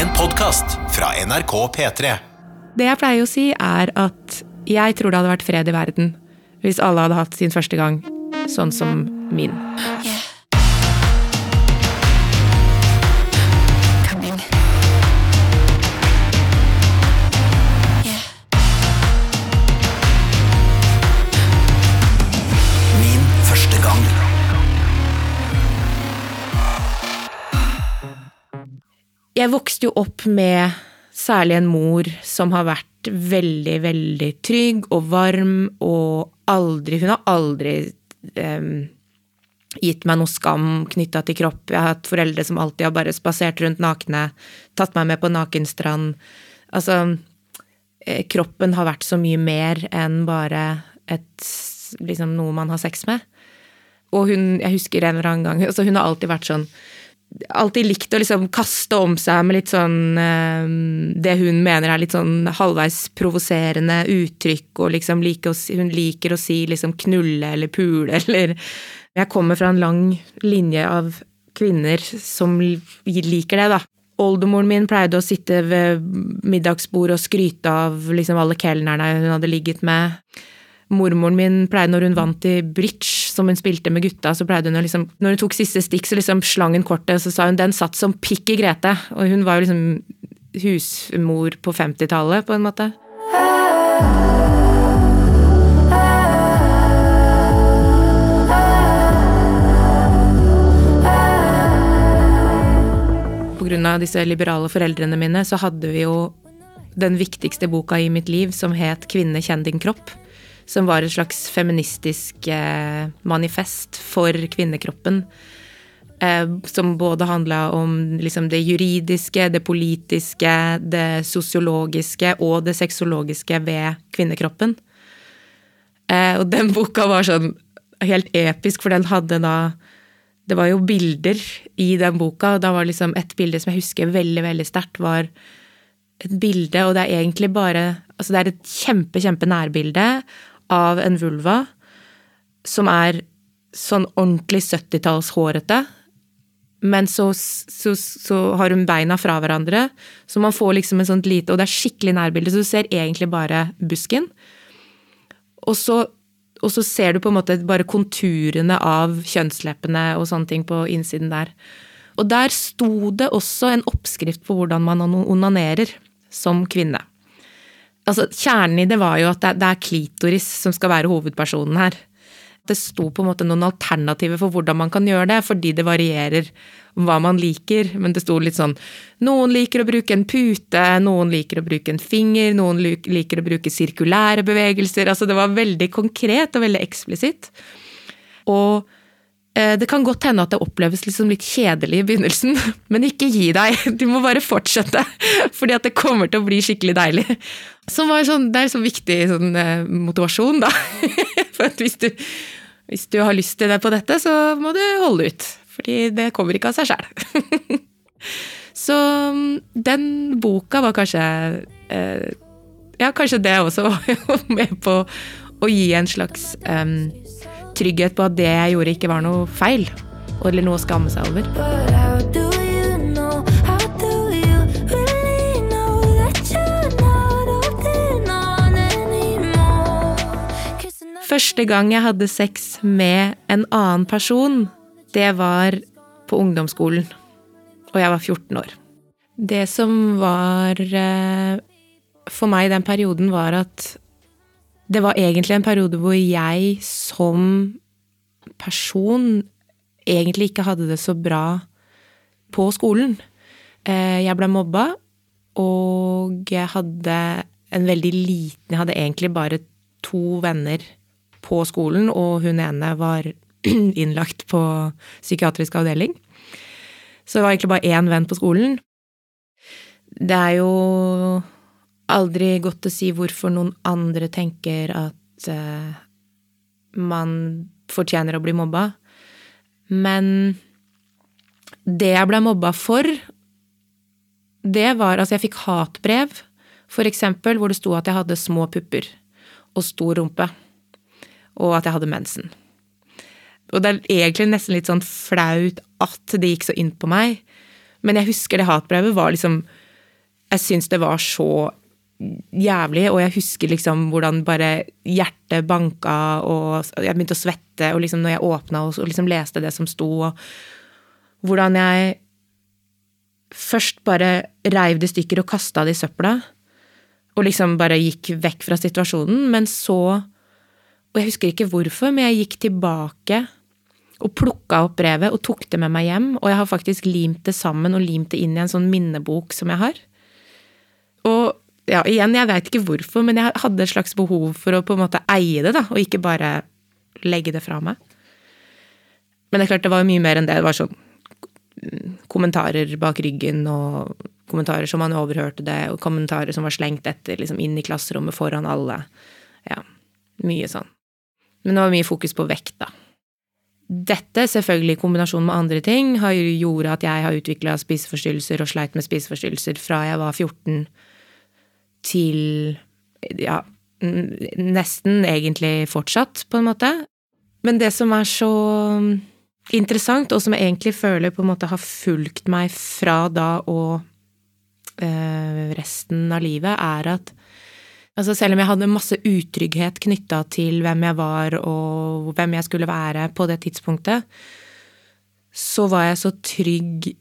En podkast fra NRK P3. Det jeg pleier å si, er at jeg tror det hadde vært fred i verden hvis alle hadde hatt sin første gang sånn som min. Coming. Jeg vokste jo opp med særlig en mor som har vært veldig, veldig trygg og varm og aldri Hun har aldri um, gitt meg noe skam knytta til kropp. Jeg har hatt foreldre som alltid har bare spasert rundt nakne, tatt meg med på nakenstrand. Altså, eh, kroppen har vært så mye mer enn bare et liksom noe man har sex med. Og hun, jeg husker en eller annen gang, altså hun har alltid vært sånn alltid likt å liksom kaste om seg med litt sånn eh, Det hun mener er litt sånn halvveis provoserende uttrykk, og liksom like å hun liker å si liksom knulle eller pule eller Jeg kommer fra en lang linje av kvinner som liker det, da. Oldemoren min pleide å sitte ved middagsbordet og skryte av liksom alle kelnerne hun hadde ligget med. Mormoren min pleide, når hun vant i bridge, som hun spilte med gutta, så pleide hun å liksom Når hun tok siste stikk, så liksom slang hun kortet, så sa hun 'den satt som pikk i Grete'. Og hun var jo liksom husmor på 50-tallet, på en måte. Av disse liberale foreldrene mine, så hadde vi jo den viktigste boka i mitt liv, som het 'Kvinne, kjenn din kropp'. Som var et slags feministisk eh, manifest for kvinnekroppen. Eh, som både handla om liksom, det juridiske, det politiske, det sosiologiske og det sexologiske ved kvinnekroppen. Eh, og den boka var sånn helt episk, for den hadde da Det var jo bilder i den boka, og da var liksom et bilde som jeg husker veldig, veldig sterkt, var et bilde, og det er egentlig bare Altså det er et kjempe, kjempe nærbilde av en vulva som er sånn ordentlig 70-talls hårete. Men så, så, så har hun beina fra hverandre, så man får liksom en sånt lite Og det er skikkelig nærbilde, så du ser egentlig bare busken. Og så, og så ser du på en måte bare konturene av kjønnsleppene og sånne ting på innsiden der. Og der sto det også en oppskrift på hvordan man onanerer som kvinne. Altså, kjernen i det var jo at det, det er klitoris som skal være hovedpersonen her. Det sto på en måte noen alternativer for hvordan man kan gjøre det, fordi det varierer hva man liker. Men det sto litt sånn Noen liker å bruke en pute, noen liker å bruke en finger, noen liker å bruke sirkulære bevegelser. Altså det var veldig konkret og veldig eksplisitt. Og det kan godt hende at det oppleves liksom litt kjedelig i begynnelsen, men ikke gi deg. Du må bare fortsette, fordi at det kommer til å bli skikkelig deilig. Sånn, det er så viktig sånn, eh, motivasjon, da. For hvis du, hvis du har lyst til deg på dette, så må du holde ut. Fordi det kommer ikke av seg sjæl. Så mm, den boka var kanskje eh, Ja, kanskje det også var med på å gi en slags um, trygghet på at det jeg gjorde, ikke var noe feil. Eller noe å skamme seg over. Første gang jeg hadde sex med en annen person, det var på ungdomsskolen. Og jeg var 14 år. Det som var eh, for meg i den perioden, var at det var egentlig en periode hvor jeg som person egentlig ikke hadde det så bra på skolen. Eh, Jeg ble mobba, og jeg hadde en veldig liten Jeg hadde egentlig bare to venner på skolen, og hun ene var innlagt på psykiatrisk avdeling. Så det var egentlig bare én venn på skolen. Det er jo aldri godt å si hvorfor noen andre tenker at uh, man fortjener å bli mobba. Men det jeg ble mobba for, det var Altså, jeg fikk hatbrev, for eksempel, hvor det sto at jeg hadde små pupper og stor rumpe. Og at jeg hadde mensen. Og det er egentlig nesten litt sånn flaut at det gikk så inn på meg. Men jeg husker det hatbrevet var liksom jeg syns det var så jævlig, og jeg husker liksom hvordan bare hjertet banka, og jeg begynte å svette, og liksom når jeg åpna og liksom leste det som sto, og hvordan jeg først bare reiv det i stykker og kasta det i søpla, og liksom bare gikk vekk fra situasjonen, men så Og jeg husker ikke hvorfor, men jeg gikk tilbake og plukka opp brevet og tok det med meg hjem, og jeg har faktisk limt det sammen og limt det inn i en sånn minnebok som jeg har. Og ja, igjen, jeg veit ikke hvorfor, men jeg hadde et slags behov for å på en måte eie det, da, og ikke bare legge det fra meg. Men det er klart, det var mye mer enn det. Det var sånn kommentarer bak ryggen, og kommentarer som man overhørte det, og kommentarer som var slengt etter, liksom inn i klasserommet foran alle. Ja, mye sånn. Men det var mye fokus på vekt, da. Dette, selvfølgelig i kombinasjon med andre ting, har gjorde at jeg har utvikla spiseforstyrrelser og sleit med spiseforstyrrelser fra jeg var 14 til ja, nesten egentlig fortsatt, på en måte. Men det som er så interessant, og som jeg egentlig føler på en måte har fulgt meg fra da og øh, resten av livet, er at altså selv om jeg hadde masse utrygghet knytta til hvem jeg var og hvem jeg skulle være på det tidspunktet, så var jeg så trygg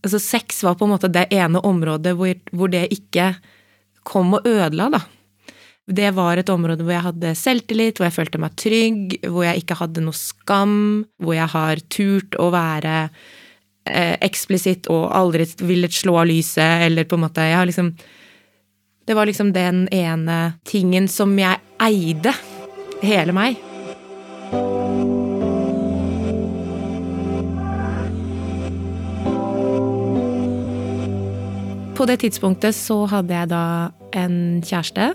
Altså sex var på en måte det ene området hvor, hvor det ikke kom og ødela, da. Det var et område hvor jeg hadde selvtillit, hvor jeg følte meg trygg, hvor jeg ikke hadde noe skam, hvor jeg har turt å være eh, eksplisitt og aldri villet slå av lyset, eller på en måte Jeg har liksom Det var liksom den ene tingen som jeg eide. Hele meg. På det tidspunktet så hadde jeg da en kjæreste.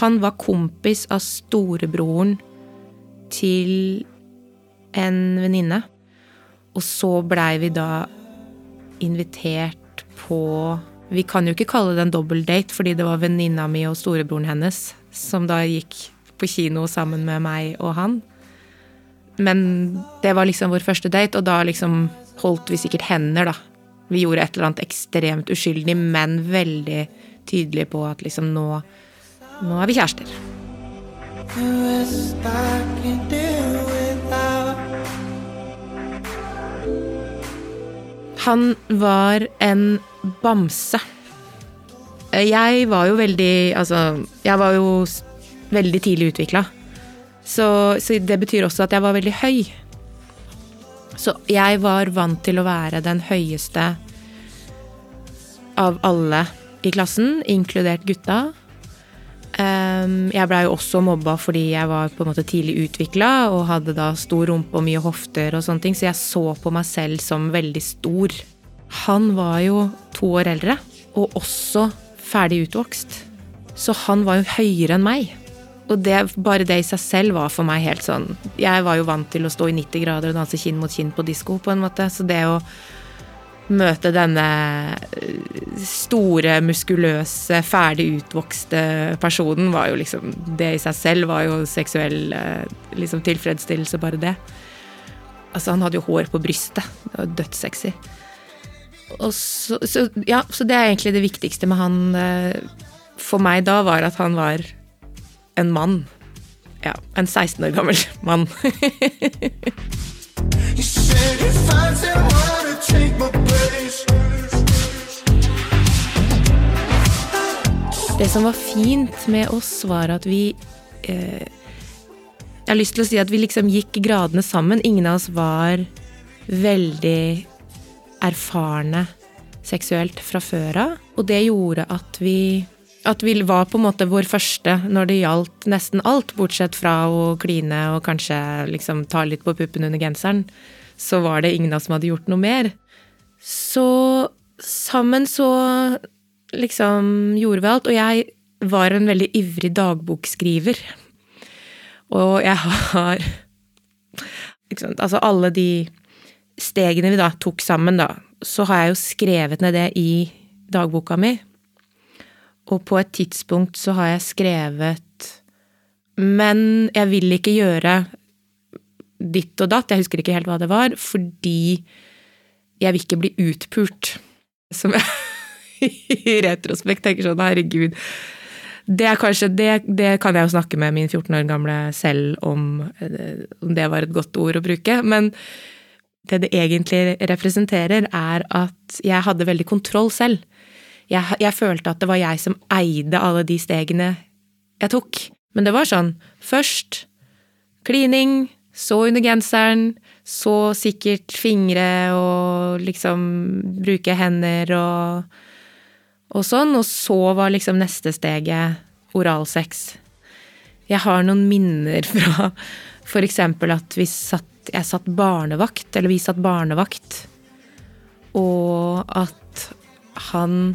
Han var kompis av storebroren til en venninne. Og så blei vi da invitert på Vi kan jo ikke kalle det en dobbeldate, fordi det var venninna mi og storebroren hennes som da gikk på kino sammen med meg og han. Men det var liksom vår første date, og da liksom holdt vi sikkert hender, da. Vi gjorde et eller annet ekstremt uskyldig, men veldig tydelig på at liksom nå Nå er vi kjærester. Han var en bamse. Jeg var jo veldig Altså, jeg var jo veldig tidlig utvikla. Så, så det betyr også at jeg var veldig høy. Så jeg var vant til å være den høyeste av alle i klassen, inkludert gutta. Ehm, jeg blei jo også mobba fordi jeg var på en måte tidlig utvikla og hadde da stor rumpe og mye hofter og sånne ting, så jeg så på meg selv som veldig stor. Han var jo to år eldre, og også ferdig utvokst. Så han var jo høyere enn meg. Og det, bare det i seg selv var for meg helt sånn Jeg var jo vant til å stå i 90 grader og danse kinn mot kinn på disko, på en måte. Så det å møte denne eh, store, muskuløse, ferdig utvokste personen var jo liksom Det i seg selv var jo seksuell eh, liksom tilfredsstillelse, bare det. Altså, han hadde jo hår på brystet. Det var dødssexy. Så, så, ja, så det er egentlig det viktigste med han eh, for meg da, var at han var en mann. Ja, en 16 år gammel mann. Det som var fint med oss, var at vi eh, Jeg har lyst til å si at vi liksom gikk gradene sammen. Ingen av oss var veldig erfarne seksuelt fra før av. Og det gjorde at vi at vi var på en måte vår første når det gjaldt nesten alt, bortsett fra å kline og kanskje liksom ta litt på puppen under genseren. Så var det ingen av oss som hadde gjort noe mer. Så sammen så liksom gjorde vi alt. Og jeg var en veldig ivrig dagbokskriver. Og jeg har liksom, Altså alle de stegene vi da tok sammen, da, så har jeg jo skrevet ned det i dagboka mi. Og på et tidspunkt så har jeg skrevet Men jeg vil ikke gjøre ditt og datt, jeg husker ikke helt hva det var, fordi jeg vil ikke bli utpult. Som jeg i retrospekt tenker sånn herregud. Det, kanskje, det, det kan jeg jo snakke med min 14 år gamle selv om, eh, om det var et godt ord å bruke. Men det det egentlig representerer, er at jeg hadde veldig kontroll selv. Jeg, jeg følte at det var jeg som eide alle de stegene jeg tok. Men det var sånn først klining, så under genseren, så sikkert fingre og liksom bruke hender og og sånn, og så var liksom neste steget oralsex. Jeg har noen minner fra eksempel at vi satt, jeg satt barnevakt, eller vi satt barnevakt, og at han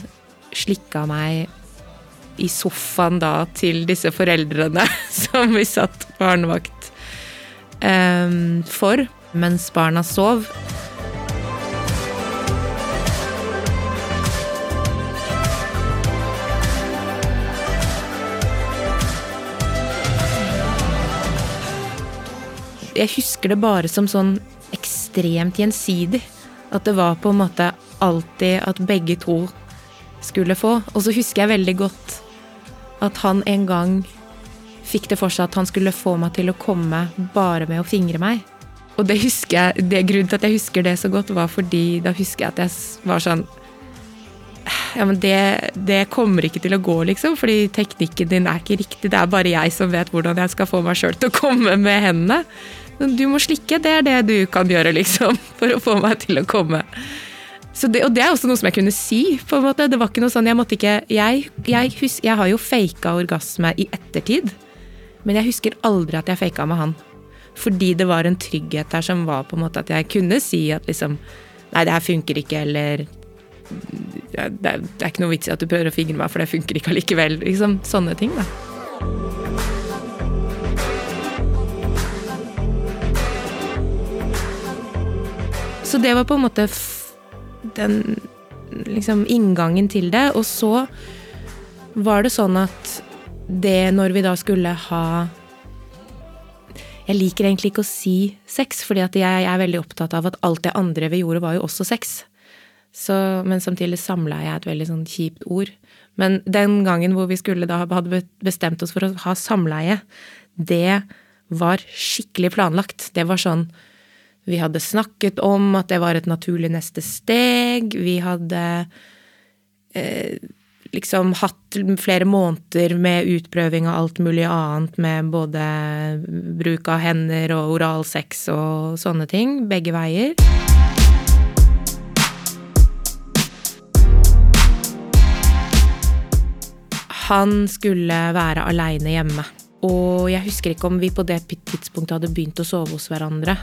slikka meg i sofaen da til disse foreldrene som vi satt barnevakt um, for, mens barna sov. jeg husker det bare som sånn ekstremt gjensidig. At det var på en måte alltid at begge to skulle få. Og så husker jeg veldig godt at han en gang fikk det for seg at han skulle få meg til å komme bare med å fingre meg. Og det husker jeg, det grunnen til at jeg husker det så godt, var fordi da husker jeg at jeg var sånn ja, men det, det kommer ikke til å gå, liksom, fordi teknikken din er ikke riktig. Det er bare jeg som vet hvordan jeg skal få meg sjøl til å komme med hendene. Du må slikke, det er det du kan gjøre, liksom, for å få meg til å komme. Det, og det er også noe som jeg kunne si. på en måte. Det var ikke noe sånn, Jeg måtte ikke, jeg, jeg, hus, jeg har jo faka orgasme i ettertid, men jeg husker aldri at jeg faka med han. Fordi det var en trygghet der som var på en måte at jeg kunne si at liksom Nei, det her funker ikke, eller det er, det er ikke noe vits i at du prøver å fingre meg, for det funker ikke allikevel. Liksom, sånne ting, da. Så det var på en måte den liksom inngangen til det. Og så var det sånn at det når vi da skulle ha Jeg liker egentlig ikke å si sex, fordi at jeg er veldig opptatt av at alt det andre vi gjorde, var jo også sex. Så, men samtidig samleie er et veldig sånn kjipt ord. Men den gangen hvor vi skulle da hadde bestemt oss for å ha samleie, det var skikkelig planlagt. Det var sånn Vi hadde snakket om at det var et naturlig neste steg. Vi hadde eh, liksom hatt flere måneder med utprøving av alt mulig annet, med både bruk av hender og oralsex og sånne ting. Begge veier. Han skulle være aleine hjemme. Og jeg husker ikke om vi på det tidspunktet hadde begynt å sove hos hverandre.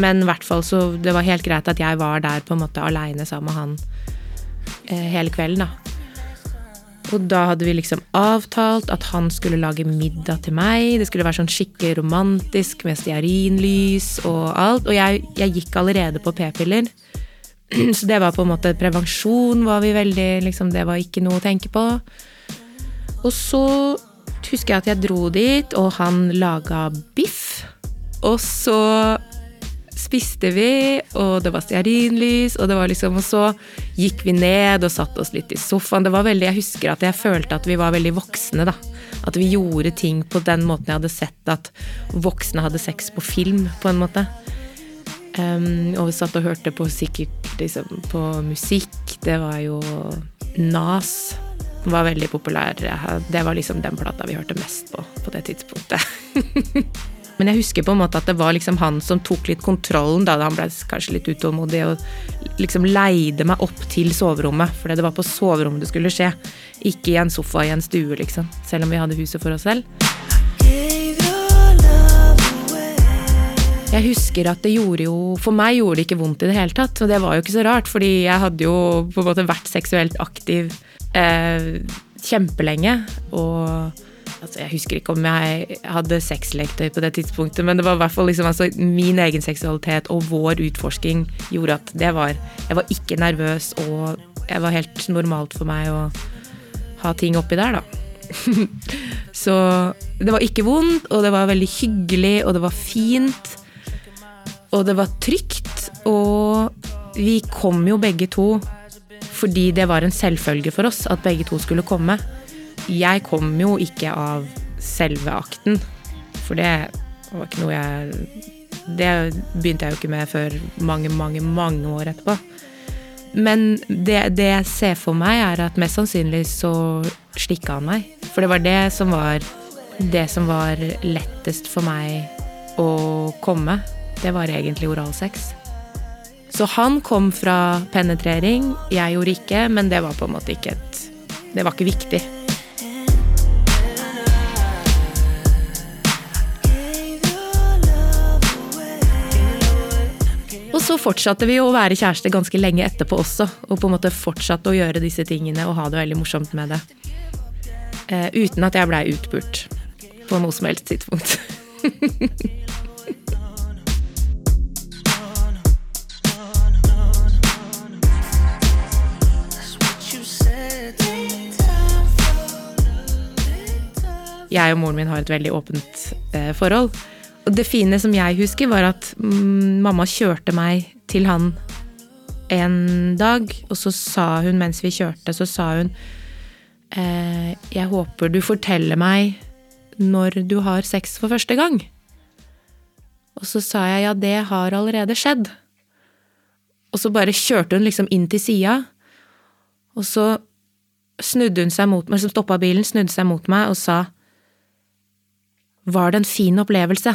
Men i hvert fall så det var helt greit at jeg var der på en måte aleine sammen med han eh, hele kvelden, da. Og da hadde vi liksom avtalt at han skulle lage middag til meg. Det skulle være sånn skikkelig romantisk med stearinlys og alt. Og jeg, jeg gikk allerede på p-piller. Så det var på en måte prevensjon var vi veldig liksom, Det var ikke noe å tenke på. Og så husker jeg at jeg dro dit, og han laga biff. Og så spiste vi, og det var stearinlys, og det var liksom Og så gikk vi ned og satte oss litt i sofaen. Det var veldig, Jeg husker at jeg følte at vi var veldig voksne, da. At vi gjorde ting på den måten jeg hadde sett at voksne hadde sex på film, på en måte. Um, og vi satt og hørte på sikkert liksom, på musikk. Det var jo Nas. Var veldig populær. Det var liksom den plata vi hørte mest på på det tidspunktet. Men jeg husker på en måte at det var liksom han som tok litt kontrollen da han ble kanskje litt utålmodig og liksom leide meg opp til soverommet. Fordi det var på soverommet det skulle skje. Ikke i en sofa i en stue, liksom. Selv om vi hadde huset for oss selv. Jeg husker at det gjorde jo For meg gjorde det ikke vondt i det hele tatt. Og det var jo ikke så rart, fordi jeg hadde jo på en måte vært seksuelt aktiv eh, kjempelenge. Og altså, jeg husker ikke om jeg hadde sexleketøy på det tidspunktet, men det var i hvert fall liksom, altså, min egen seksualitet og vår utforsking gjorde at det var Jeg var ikke nervøs, og jeg var helt normalt for meg å ha ting oppi der, da. Så det var ikke vondt, og det var veldig hyggelig, og det var fint. Og det var trygt, og vi kom jo begge to fordi det var en selvfølge for oss at begge to skulle komme. Jeg kom jo ikke av selve akten, for det var ikke noe jeg Det begynte jeg jo ikke med før mange, mange, mange år etterpå. Men det, det jeg ser for meg, er at mest sannsynlig så slikka han meg. For det var det som var det som var lettest for meg å komme. Det var egentlig oralsex. Så han kom fra penetrering, jeg gjorde ikke, men det var på en måte ikke et Det var ikke viktig. Fortsatte vi å være kjærester ganske lenge etterpå også, og på en måte fortsatte å gjøre disse tingene og ha det veldig morsomt med det. Eh, uten at jeg blei utpult på noe som helst tidspunkt. jeg og moren min har et veldig åpent eh, forhold. Og det fine som jeg husker, var at mm, mamma kjørte meg til han en dag, og så sa hun mens vi kjørte, så sa hun eh, Jeg håper du forteller meg når du har sex for første gang. Og så sa jeg ja, det har allerede skjedd. Og så bare kjørte hun liksom inn til sida, og så snudde hun seg mot meg, liksom stoppa bilen, snudde seg mot meg og sa var det en fin opplevelse?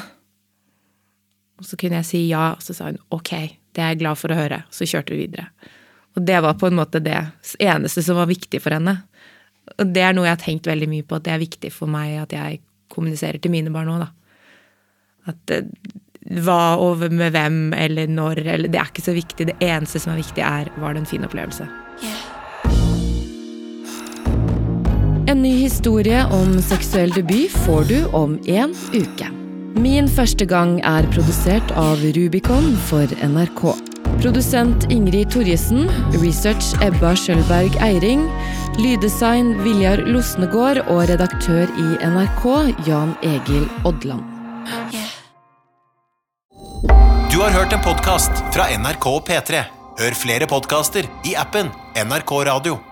Og så kunne jeg si ja, og så sa hun ok, det er jeg glad for å høre. Så kjørte vi videre. Og det var på en måte det eneste som var viktig for henne. Og det er noe jeg har tenkt veldig mye på, at det er viktig for meg at jeg kommuniserer til mine barn òg, da. At eh, hva og med hvem eller når, eller Det er ikke så viktig. Det eneste som er viktig, er var det en fin opplevelse. En ny historie om seksuell debut får du om en uke. Min første gang er produsert av Rubicon for NRK. Produsent Ingrid Torjesen, research Ebba Skjølberg Eiring, lyddesign Viljar Losnegård og redaktør i NRK Jan Egil Odland. Du har hørt en podkast fra NRK P3. Hør flere podkaster i appen NRK Radio.